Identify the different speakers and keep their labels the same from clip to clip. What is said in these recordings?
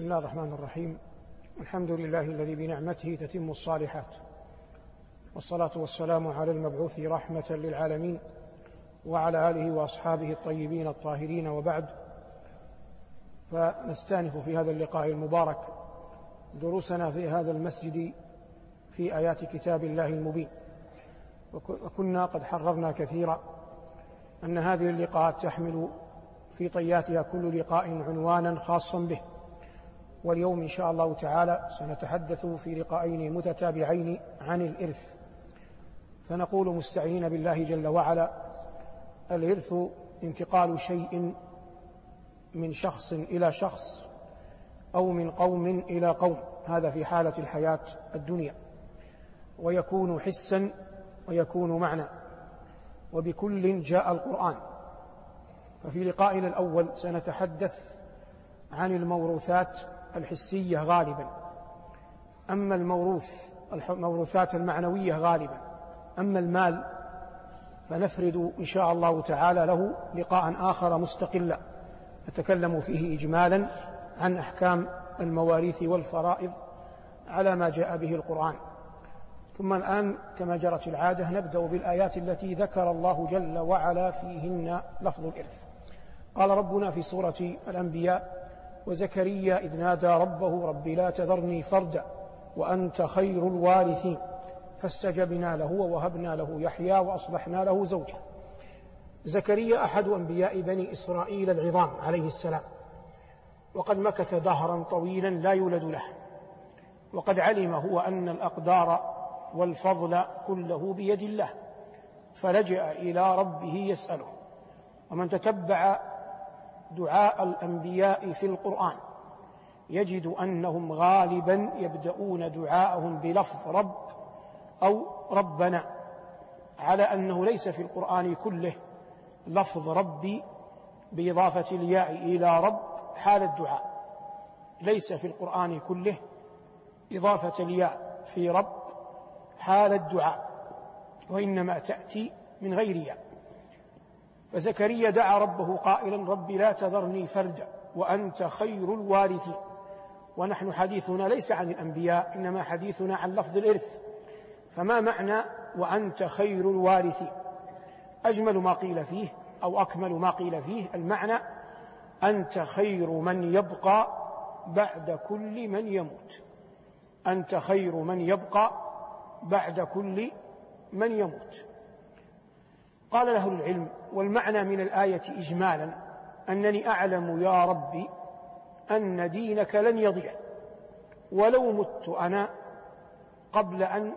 Speaker 1: بسم الله الرحمن الرحيم. الحمد لله الذي بنعمته تتم الصالحات. والصلاة والسلام على المبعوث رحمة للعالمين وعلى آله وأصحابه الطيبين الطاهرين وبعد. فنستأنف في هذا اللقاء المبارك دروسنا في هذا المسجد في آيات كتاب الله المبين. وكنا قد حررنا كثيرا أن هذه اللقاءات تحمل في طياتها كل لقاء عنوانا خاصا به. واليوم إن شاء الله تعالى سنتحدث في لقاءين متتابعين عن الإرث. فنقول مستعينين بالله جل وعلا الإرث انتقال شيء من شخص إلى شخص أو من قوم إلى قوم. هذا في حالة الحياة الدنيا. ويكون حسا ويكون معنى. وبكل جاء القرآن. ففي لقائنا الأول سنتحدث عن الموروثات الحسية غالبا. أما الموروث الموروثات المعنوية غالبا. أما المال فنفرد إن شاء الله تعالى له لقاء آخر مستقلا. نتكلم فيه إجمالا عن أحكام المواريث والفرائض على ما جاء به القرآن. ثم الآن كما جرت العادة نبدأ بالآيات التي ذكر الله جل وعلا فيهن لفظ الإرث. قال ربنا في سورة الأنبياء وزكريا إذ نادى ربه رب لا تذرني فردا وأنت خير الوارثين فاستجبنا له ووهبنا له يحيى وأصلحنا له زوجا. زكريا أحد أنبياء بني إسرائيل العظام عليه السلام. وقد مكث دهرا طويلا لا يولد له. وقد علم هو أن الأقدار والفضل كله بيد الله فلجأ إلى ربه يسأله ومن تتبع دعاء الأنبياء في القرآن. يجد أنهم غالبا يبدأون دعاءهم بلفظ رب أو ربنا على أنه ليس في القرآن كله لفظ ربي بإضافة الياء إلى رب حال الدعاء. ليس في القرآن كله إضافة الياء في رب حال الدعاء وإنما تأتي من غير ياء. فزكريا دعا ربه قائلا رب لا تذرني فردا وأنت خير الوارثين. ونحن حديثنا ليس عن الأنبياء إنما حديثنا عن لفظ الإرث. فما معنى وأنت خير الوارثين أجمل ما قيل فيه أو أكمل ما قيل فيه المعنى أنت خير من يبقى بعد كل من يموت أنت خير من يبقى بعد كل من يموت قال له العلم والمعنى من الآية إجمالا أنني أعلم يا ربي أن دينك لن يضيع ولو مت أنا قبل أن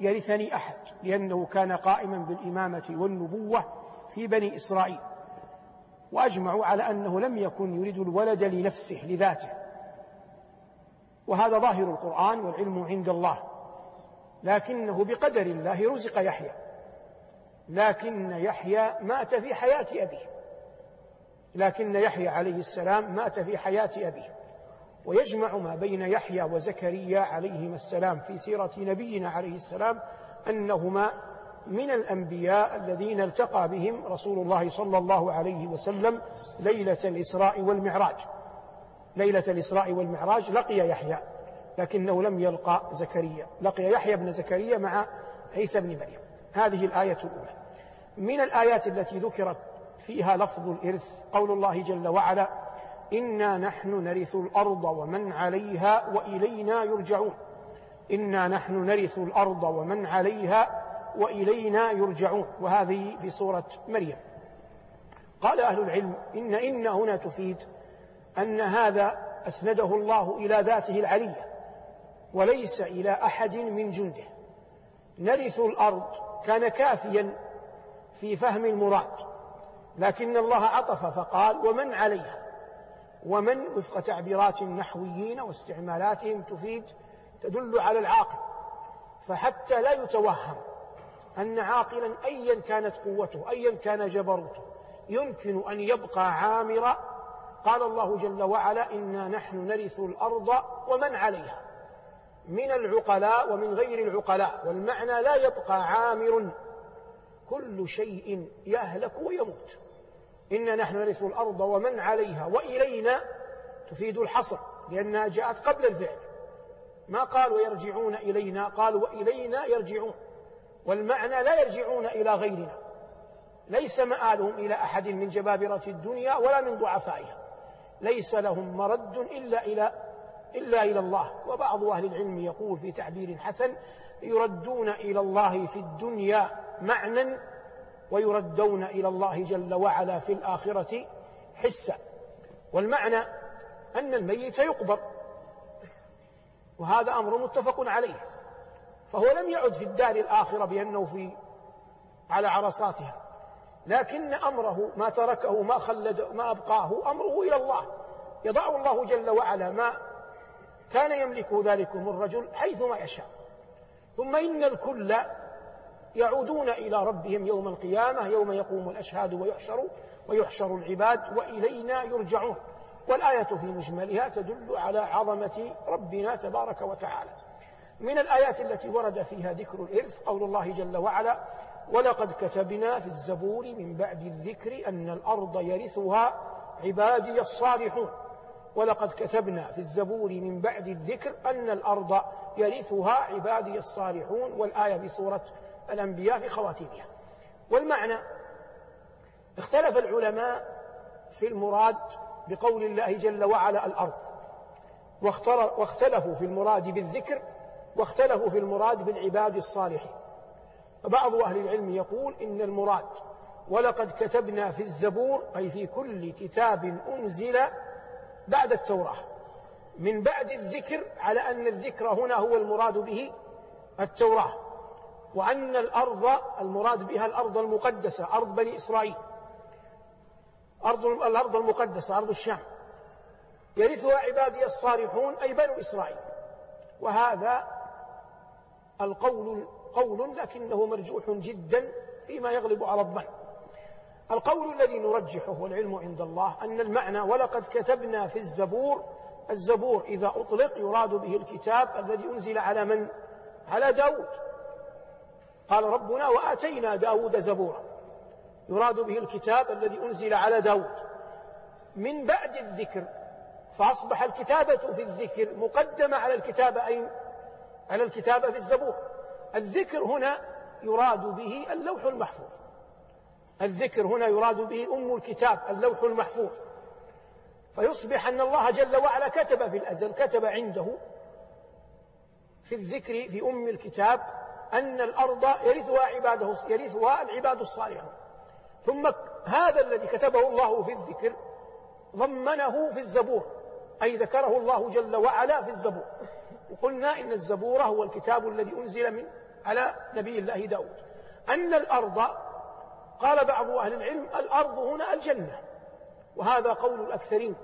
Speaker 1: يرثني أحد لأنه كان قائما بالإمامة والنبوة في بني إسرائيل. وأجمعوا على أنه لم يكن يريد الولد لنفسه لذاته. وهذا ظاهر القرآن والعلم عند الله لكنه بقدر الله رزق يحيى. لكن يحيى مات في حياة أبيه. لكن يحيى عليه السلام مات في حياة أبيه. ويجمع ما بين يحيى وزكريا عليهما السلام في سيرة نبينا عليه السلام أنهما من الأنبياء الذين التقى بهم رسول الله صلى الله عليه وسلم ليلة الإسراء والمعراج. ليلة الإسراء والمعراج لقي يحيى لكنه لم يلقى زكريا. لقي يحيى بن زكريا مع عيسى بن مريم. هذه الآية الأولى. من الآيات التي ذكرت فيها لفظ الإرث قول الله جل وعلا إنا نحن نرث الأرض ومن عليها وإلينا يرجعون. إنا نحن نرث الأرض ومن عليها وإلينا يرجعون. وهذه في سورة مريم. قال أهل العلم إن إن هنا تفيد أن هذا أسنده الله إلى ذاته العلية وليس إلى أحد من جنده. نرث الأرض كان كافيا في فهم المراد لكن الله عطف فقال ومن عليها ومن وفق تعبيرات النحويين واستعمالاتهم تفيد تدل على العاقل فحتى لا يتوهم أن عاقلا أيا كانت قوته أيا كان جبروته يمكن أن يبقى عامرا. قال الله جل وعلا إنا نحن نرث الأرض ومن عليها من العقلاء ومن غير العقلاء والمعنى لا يبقى عامر كل شيء يهلك ويموت. إنا نحن نرث الأرض ومن عليها وإلينا تفيد الحصر لأنها جاءت قبل الفعل. ما قال ويرجعون إلينا؟ قال وإلينا يرجعون. والمعنى لا يرجعون إلى غيرنا. ليس مآلهم إلى أحد من جبابرة الدنيا ولا من ضعفائها. ليس لهم مرد إلا إلى إلا إلى الله. وبعض أهل العلم يقول في تعبير حسن يردون إلى الله في الدنيا معنى ويردون إلى الله جل وعلا في الآخرة حسا. والمعنى أن الميت يقبر وهذا أمر متفق عليه فهو لم يعد في الدار الآخرة بأنه في على عرصاتها لكن أمره ما تركه ما خلد ما أبقاه أمره إلى الله. يضع الله جل وعلا ما كان يملك ذلكم الرجل حيث ما يشاء. ثم إن الكل يعودون إلى ربهم يوم القيامة يوم يقوم الأشهاد ويحشر ويحشر العباد وإلينا يرجعون. والآية في مجملها تدل على عظمة ربنا تبارك وتعالى. من الآيات التي ورد فيها ذكر الإرث قول الله جل وعلا ولقد كتبنا في الزبور من بعد الذكر أن الأرض يرثها عبادي الصالحون. ولقد كتبنا في الزبور من بعد الذكر أن الأرض يرثها عبادي الصالحون. والآية في سورة الأنبياء في خواتيمها. والمعنى اختلف العلماء في المراد بقول الله جل وعلا الأرض. واختلفوا في المراد بالذكر واختلفوا في المراد بالعباد الصالحين. فبعض أهل العلم يقول إن المراد ولقد كتبنا في الزبور أي في كل كتاب أنزل بعد التوراة. من بعد الذكر على أن الذكر هنا هو المراد به التوراة. وأن الأرض المراد بها الأرض المقدسة أرض بني إسرائيل. أرض الأرض المقدسة أرض الشام. يرثها عبادي الصالحون أي بنو إسرائيل. وهذا القول قول لكنه مرجوح جدا فيما يغلب على الظن. القول الذي نرجحه والعلم عند الله أن المعنى ولقد كتبنا في الزبور الزبور إذا أطلق يراد به الكتاب الذي أنزل على من؟ على داود. قال ربنا وآتينا داود زبورا. يراد به الكتاب الذي أنزل على داود. من بعد الذكر فأصبح الكتابة في الذكر مقدمة على الكتابة أين؟ على الكتابة في الزبور. الذكر هنا يراد به اللوح المحفوظ. الذكر هنا يراد به أم الكتاب اللوح المحفوظ. فيصبح أن الله جل وعلا كتب في الأزل كتب عنده في الذكر في أم الكتاب أن الأرض يرثها عباده يرثها العباد الصالحون. ثم هذا الذي كتبه الله في الذكر ضمنه في الزبور. أي ذكره الله جل وعلا في الزبور. وقلنا إن الزبور هو الكتاب الذي أنزل من على نبي الله داود. أن الأرض قال بعض أهل العلم الأرض هنا الجنة. وهذا قول الأكثرين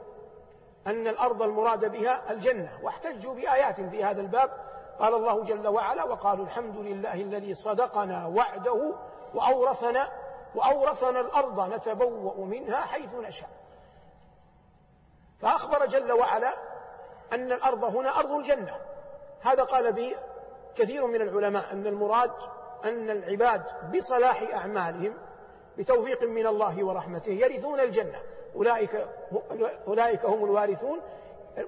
Speaker 1: أن الأرض المراد بها الجنة. واحتجوا بآيات في هذا الباب قال الله جل وعلا وقالوا الحمد لله الذي صدقنا وعده وأورثنا وأورثنا الأرض نتبوأ منها حيث نشاء. فأخبر جل وعلا أن الأرض هنا أرض الجنة. هذا قال به كثير من العلماء أن المراد أن العباد بصلاح أعمالهم بتوفيق من الله ورحمته يرثون الجنة. أولئك أولئك هم الوارثون.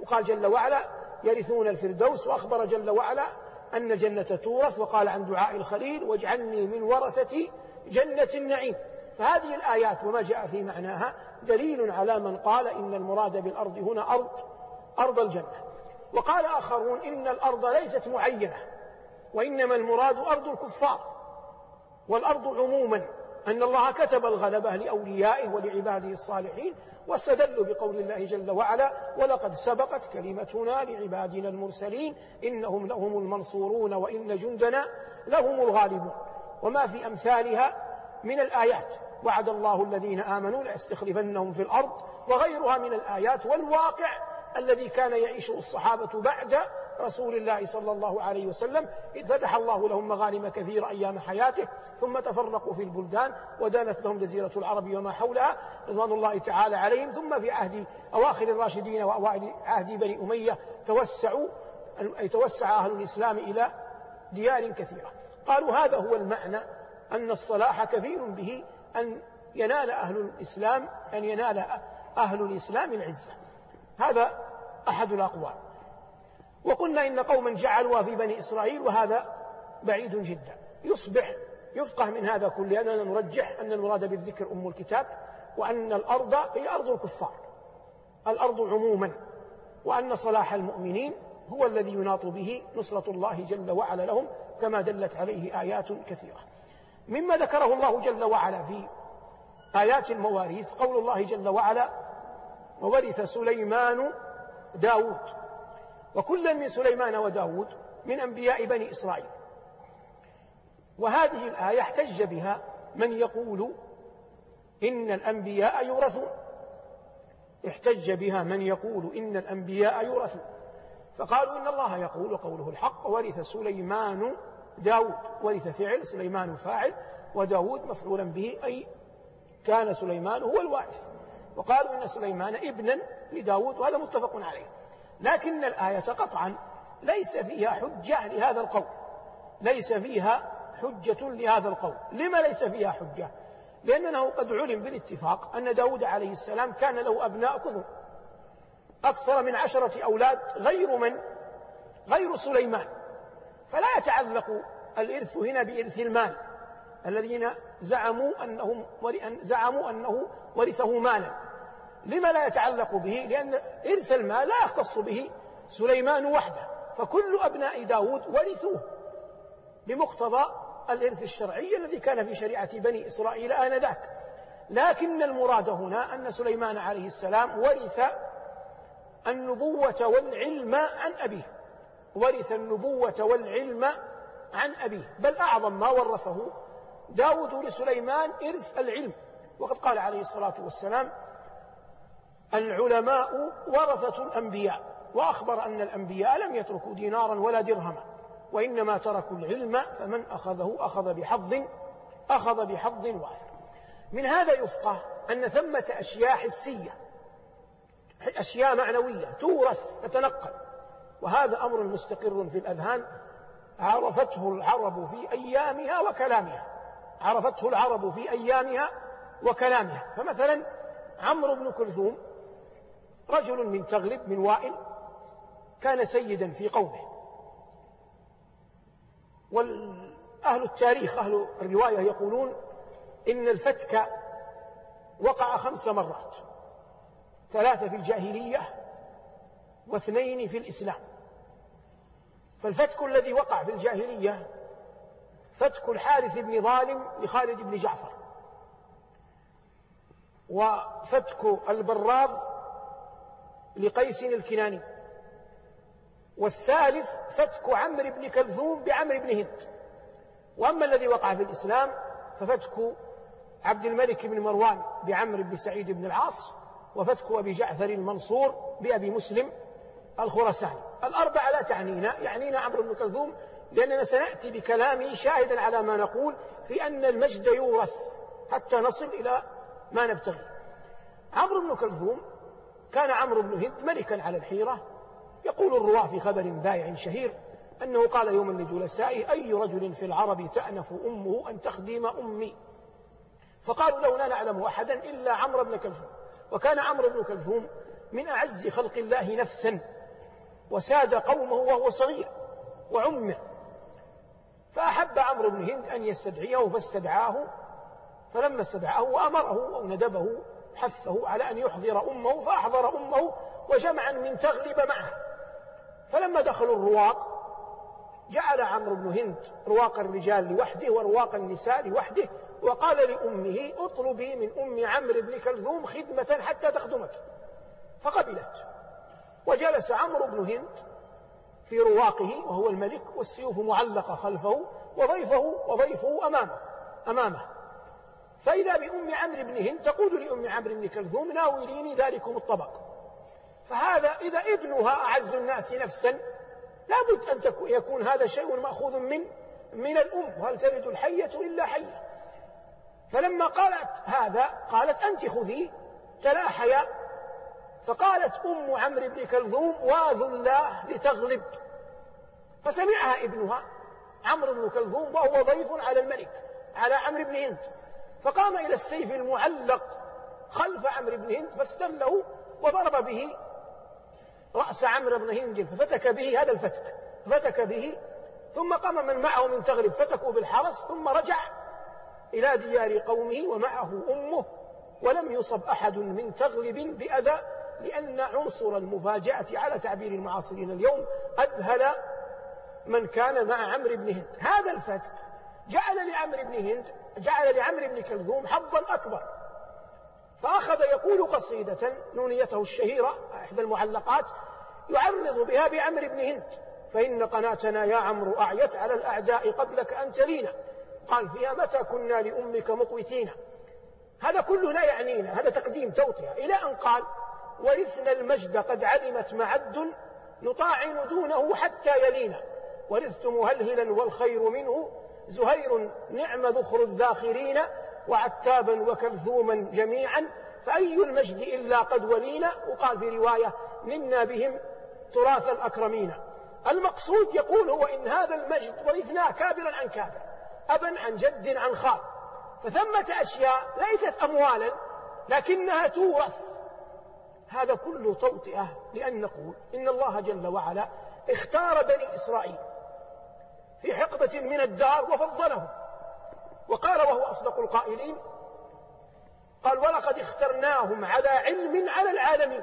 Speaker 1: وقال جل وعلا يرثون الفردوس وأخبر جل وعلا أن الجنة تورث وقال عن دعاء الخليل واجعلني من ورثة جنة النعيم. فهذه الآيات وما جاء في معناها دليل على من قال إن المراد بالأرض هنا أرض أرض الجنة. وقال آخرون إن الأرض ليست معينة وإنما المراد أرض الكفار. والأرض عموما أن الله كتب الغلبة لأوليائه ولعباده الصالحين واستدلوا بقول الله جل وعلا ولقد سبقت كلمتنا لعبادنا المرسلين إنهم لهم المنصورون وإن جندنا لهم الغالبون. وما في أمثالها من الآيات. وعد الله الذين آمنوا ليستخلفنهم في الأرض وغيرها من الآيات والواقع الذي كان يعيشه الصحابة بعد رسول الله صلى الله عليه وسلم. إذ فتح الله لهم مغانم كثيرة أيام حياته ثم تفرقوا في البلدان ودانت لهم جزيرة العرب وما حولها رضوان الله تعالى عليهم. ثم في عهد أواخر الراشدين وأوائل عهد بني أمية توسعوا أي توسع أهل الإسلام إلى ديار كثيرة. قالوا هذا هو المعنى أن الصلاح كثير به أن ينال أهل الإسلام أن ينال أهل الإسلام العزة. هذا أحد الأقوال. وقلنا إن قوما جعلوها في بني إسرائيل وهذا بعيد جدا. يصبح يفقه من هذا كله أننا نرجح أن المراد بالذكر أم الكتاب وأن الأرض هي أرض الكفار. الأرض عموما. وأن صلاح المؤمنين هو الذي يناط به نصرة الله جل وعلا لهم كما دلت عليه آيات كثيرة. مما ذكره الله جل وعلا في آيات المواريث قول الله جل وعلا وورث سليمان داود وكلا من سليمان وداود من أنبياء بني إسرائيل. وهذه الآية احتج بها من يقول إن الأنبياء يورثون. احتج بها من يقول إن الأنبياء يورثون. فقالوا إن الله يقول قوله الحق ورث سليمان داود ورث فعل سليمان فاعل وداود مفعولا به أي كان سليمان هو الوارث. وقالوا إن سليمان ابنا لداود وهذا متفق عليه. لكن الآية قطعا ليس فيها حجة لهذا القول. ليس فيها حجة لهذا القول. لما ليس فيها حجة؟ لأنه قد علم بالاتفاق أن داود عليه السلام كان له أبناء كثر. أكثر من عشرة أولاد غير من؟ غير سليمان. فلا يتعلق الإرث هنا بإرث المال. الذين زعموا أنهم زعموا أنه ورثه مالا. لما لا يتعلق به لأن إرث المال لا يختص به سليمان وحده فكل أبناء داود ورثوه بمقتضى الإرث الشرعي الذي كان في شريعة بني إسرائيل آنذاك. لكن المراد هنا أن سليمان عليه السلام ورث النبوة والعلم عن أبيه. ورث النبوة والعلم عن أبيه. بل أعظم ما ورثه داود لسليمان إرث العلم. وقد قال عليه الصلاة والسلام العلماء ورثة الأنبياء وأخبر أن الأنبياء لم يتركوا دينارا ولا درهما وإنما تركوا العلم فمن أخذه أخذ بحظ أخذ بحظ وافر من هذا يفقه أن ثمة أشياء حسية أشياء معنوية تورث تتنقل. وهذا أمر مستقر في الأذهان. عرفته العرب في أيامها وكلامها. عرفته العرب في أيامها وكلامها. فمثلا عمرو بن كلثوم رجل من تغلب من وائل كان سيدا في قومه. والأهل التاريخ أهل الرواية يقولون إن الفتك وقع خمس مرات ثلاثة في الجاهلية واثنين في الإسلام. فالفتك الذي وقع في الجاهلية فتك الحارث بن ظالم لخالد بن جعفر وفتك البراض لقيس الكناني. والثالث فتك عمرو بن كلثوم بعمرو بن هند. وأما الذي وقع في الإسلام ففتك عبد الملك بن مروان بعمرو بن سعيد بن العاص وفتك أبي جعفر المنصور بأبي مسلم الخرساني الأربعة لا تعنينا يعنينا عمرو بن كلثوم لأننا سنأتي بكلامي شاهدا على ما نقول في أن المجد يورث حتى نصل إلى ما نبتغي. عمرو بن كلثوم كان عمرو بن هند ملكا على الحيرة. يقول الرواة في خبر ذائع شهير أنه قال يوما لجلسائه أي رجل في العرب تأنف أمه أن تخدم أمي؟ فقالوا له لا نعلم أحدا إلا عمرو بن كلثوم. وكان عمرو بن كلثوم من أعز خلق الله نفسا وساد قومه وهو صغير وعمر فأحب عمرو بن هند أن يستدعيه فاستدعاه. فلما استدعاه وأمره أو ندبه حثه على أن يحضر أمه فأحضر أمه وجمعا من تغلب معه. فلما دخلوا الرواق جعل عمرو بن هند رواق الرجال لوحده ورواق النساء لوحده وقال لأمه اطلبي من أم عمرو بن كلثوم خدمة حتى تخدمك فقبلت. وجلس عمرو بن هند في رواقه وهو الملك والسيوف معلقة خلفه وضيفه وضيفه أمامه أمامه. فإذا بأم عمرو بن هند تقول لأم عمرو بن كلثوم ناوليني ذلكم الطبق. فهذا إذا ابنها أعز الناس نفسا لابد أن يكون هذا شيء مأخوذ من من الأم وهل تلد الحية إلا حية. فلما قالت هذا قالت أنت خذي تلاحيا فقالت أم عمرو بن كلثوم واذ الله لتغلب. فسمعها ابنها عمرو بن كلثوم وهو ضيف على الملك على عمرو بن هند. فقام إلى السيف المعلق خلف عمرو بن هند فاستله وضرب به رأس عمرو بن هند ففتك به هذا الفتك فتك به ثم قام من معه من تغلب فتكوا بالحرس ثم رجع إلى ديار قومه ومعه أمه ولم يصب أحد من تغلب بأذى لأن عنصر المفاجأة على تعبير المعاصرين اليوم أذهل من كان مع عمرو بن هند. هذا الفتك جعل لعمرو بن هند جعل لعمرو بن كلثوم حظا أكبر. فأخذ يقول قصيدة نونيته الشهيرة إحدى المعلقات يعرض بها بعمرو بن هند. فإن قناتنا يا عمرو أعيت على الأعداء قبلك أن تلينا قال فيها متى كنا لأمك مقوتين؟ هذا كله لا يعنينا هذا تقديم توطئة. إلى أن قال ورثنا المجد قد علمت معد نطاعن دونه حتى يلينا. ورثت مهلهلا والخير منه زهير نعم ذخر الذاخرين وعتابا وكلثوما جميعا فأي المجد إلا قد ولينا؟ وقال في رواية نمنا بهم تراث الأكرمين. المقصود يقول هو إن هذا المجد ورثناه كابرا عن كابر أبا عن جد عن خال. فثمة أشياء ليست أموالا لكنها تورث. هذا كله توطئة لأن نقول إن الله جل وعلا اختار بني إسرائيل في حقبة من الدار وفضلهم وقال وهو أصدق القائلين قال ولقد اخترناهم على علم على العالمين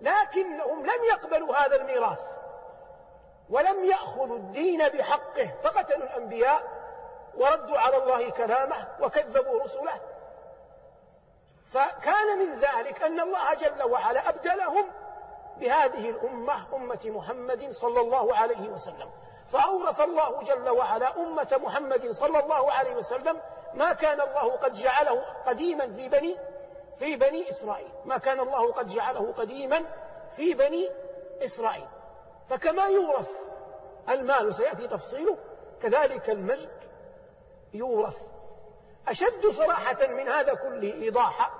Speaker 1: لكنهم لم يقبلوا هذا الميراث ولم يأخذوا الدين بحقه فقتلوا الأنبياء وردوا على الله كلامه وكذبوا رسله. فكان من ذلك أن الله جل وعلا أبدلهم بهذه الأمة أمة محمد صلى الله عليه وسلم. فأورث الله جل وعلا أمة محمد صلى الله عليه وسلم ما كان الله قد جعله قديما في بني في بني إسرائيل. ما كان الله قد جعله قديما في بني إسرائيل. فكما يورث المال وسيأتي تفصيله كذلك المجد يورث. أشد صراحة من هذا كله إيضاحا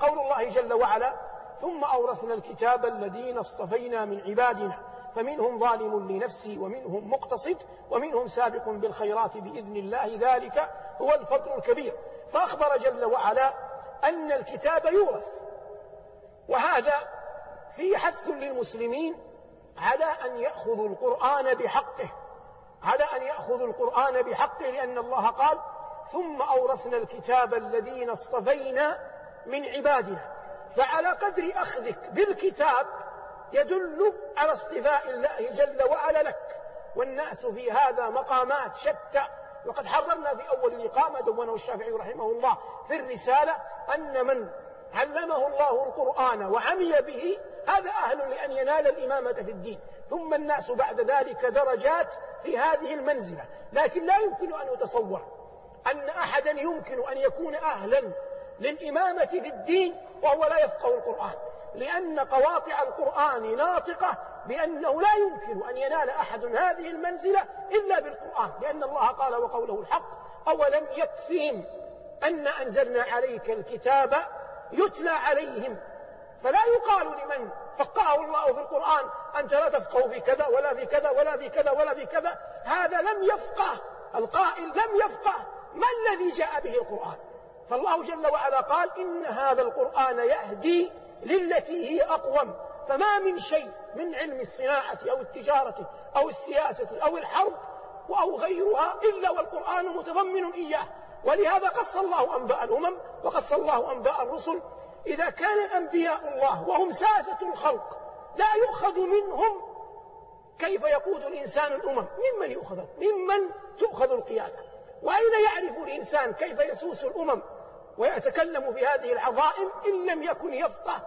Speaker 1: قول الله جل وعلا ثم أورثنا الكتاب الذين اصطفينا من عبادنا فمنهم ظالم لنفسه ومنهم مقتصد ومنهم سابق بالخيرات بإذن الله. ذلك هو الفضل الكبير. فأخبر جل وعلا أن الكتاب يورث. وهذا فيه حث للمسلمين على أن يأخذوا القرآن بحقه. على أن يأخذوا القرآن بحقه لأن الله قال ثم أورثنا الكتاب الذين اصطفينا من عبادنا. فعلى قدر أخذك بالكتاب يدل على اصطفاء الله جل وعلا لك. والناس في هذا مقامات شتى. وقد حضرنا في أول لقاء ما دونه الشافعي رحمه الله في الرسالة أن من علمه الله القرآن وعمي به هذا أهل لأن ينال الإمامة في الدين. ثم الناس بعد ذلك درجات في هذه المنزلة. لكن لا يمكن أن يتصور أن أحدا يمكن أن يكون أهلا للإمامة في الدين وهو لا يفقه القرآن. لأن قواطع القرآن ناطقة بأنه لا يمكن أن ينال أحد هذه المنزلة إلا بالقرآن لأن الله قال وقوله الحق أولم يكفهم أن أنزلنا عليك الكتاب يتلى عليهم؟ فلا يقال لمن فقهه الله في القرآن أنت لا تفقه في كذا ولا في كذا ولا في كذا ولا في كذا هذا لم يفقه القائل لم يفقه ما الذي جاء به القرآن؟ فالله جل وعلا قال إن هذا القرآن يهدي للتي هي أقوم. فما من شيء من علم الصناعة أو التجارة أو السياسة أو الحرب أو غيرها إلا والقرآن متضمن إياه. ولهذا قص الله أنباء الأمم وقص الله أنباء الرسل. إذا كان أنبياء الله وهم ساسة الخلق لا يؤخذ منهم كيف يقود الإنسان الأمم. ممن يؤخذ؟ ممن تؤخذ القيادة. وأين يعرف الإنسان كيف يسوس الأمم؟ ويتكلم في هذه العظائم إن لم يكن يفقه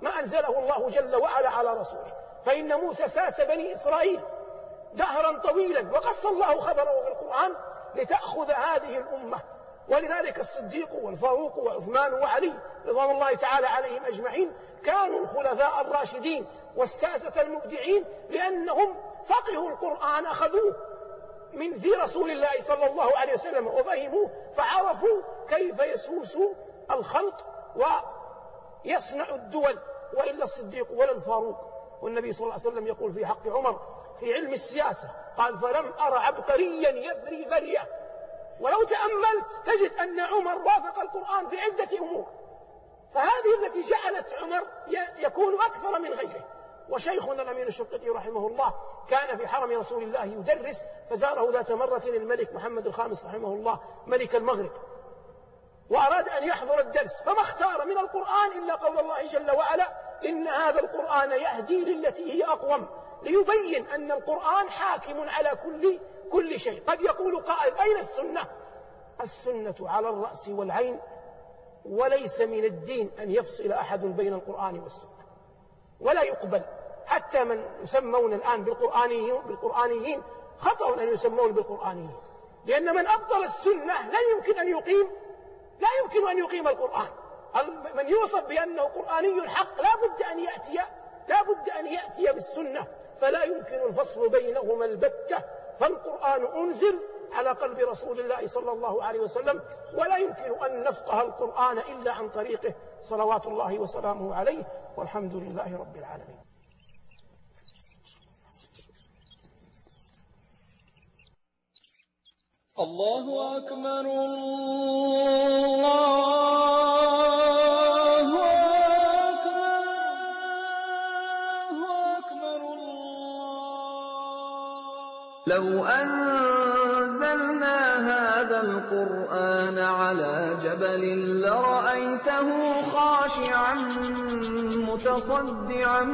Speaker 1: ما أنزله الله جل وعلا على رسوله. فإن موسى ساس بني إسرائيل دهرا طويلا وقص الله خبره في القرآن لتأخذ هذه الأمة. ولذلك الصديق والفاروق وعثمان وعلي رضوان الله تعالى عليهم أجمعين كانوا الخلفاء الراشدين والساسة المبدعين لأنهم فقهوا القرآن أخذوه من في رسول الله صلى الله عليه وسلم وفهموه فعرفوا كيف يسوس الخلق ويصنع الدول وإلا الصديق ولا الفاروق. والنبي صلى الله عليه وسلم يقول في حق عمر في علم السياسة قال فلم أر عبقريا يثري ذرية ولو تأملت تجد أن عمر وافق القرآن في عدة أمور. فهذه التي جعلت عمر يكون أكثر من غيره. وشيخنا الأمين الشنقيطي رحمه الله كان في حرم رسول الله يدرس فزاره ذات مرة الملك محمد الخامس رحمه الله ملك المغرب. وأراد أن يحضر الدرس فما اختار من القرآن إلا قول الله جل وعلا إن هذا القرآن يهدي للتي هي أقوم ليبين أن القرآن حاكم على كل كل شيء. قد يقول قائل أين السنة؟ السنة على الرأس والعين وليس من الدين أن يفصل أحد بين القرآن والسنة ولا يقبل. حتى من يسمون الآن بالقرآنيين بالقرآنيين خطأ أن يسمون بالقرآنيين. لأن من أبطل السنة لا يمكن أن يقيم لا يمكن أن يقيم القرآن. من يوصف بأنه قرآني حق لا بد أن يأتي لا بد أن يأتي بالسنة. فلا يمكن الفصل بينهما البتة. فالقرآن أنزل على قلب رسول الله صلى الله عليه وسلم ولا يمكن أن نفقه القرآن إلا عن طريقه. صلوات الله وسلامه عليه والحمد لله رب العالمين.
Speaker 2: الله أكبر الله أكبر
Speaker 3: لو أنزلنا هذا القرآن على جبل لرأيته خاشعا متصدعا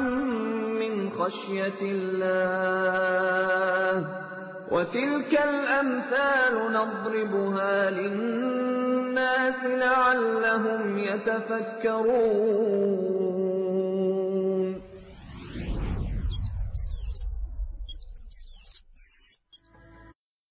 Speaker 3: من خشية الله وتلك الأمثال نضربها للناس لعلهم يتفكرون.